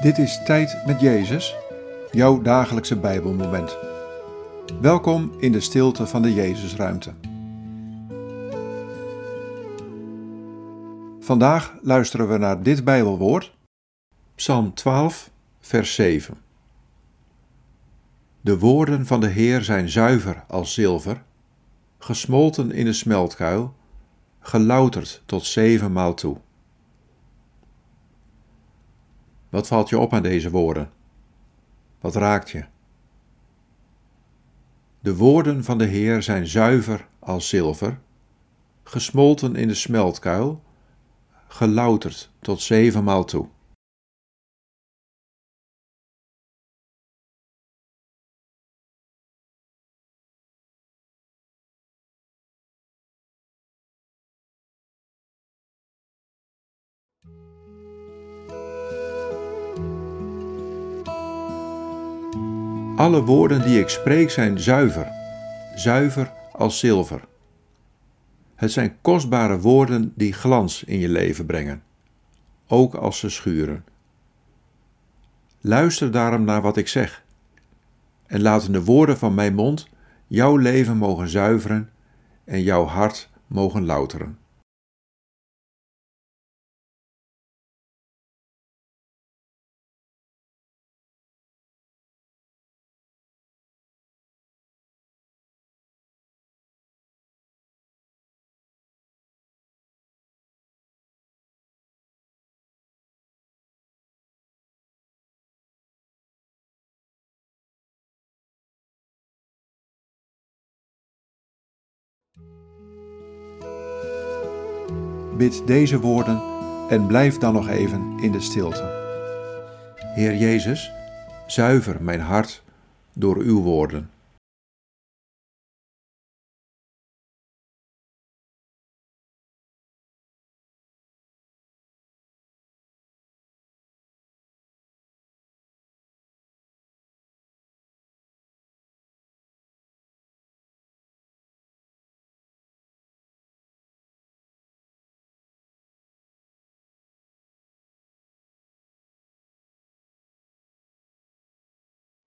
Dit is Tijd met Jezus, jouw dagelijkse Bijbelmoment. Welkom in de stilte van de Jezusruimte. Vandaag luisteren we naar dit Bijbelwoord, Psalm 12, vers 7. De woorden van de Heer zijn zuiver als zilver, gesmolten in de smeltkuil, gelouterd tot zevenmaal toe. Wat valt je op aan deze woorden? Wat raakt je? De woorden van de Heer zijn zuiver als zilver, gesmolten in de smeltkuil, gelouterd tot zevenmaal toe. Alle woorden die ik spreek zijn zuiver, zuiver als zilver. Het zijn kostbare woorden die glans in je leven brengen, ook als ze schuren. Luister daarom naar wat ik zeg, en laten de woorden van mijn mond jouw leven mogen zuiveren en jouw hart mogen louteren. Bid deze woorden en blijf dan nog even in de stilte. Heer Jezus, zuiver mijn hart door uw woorden.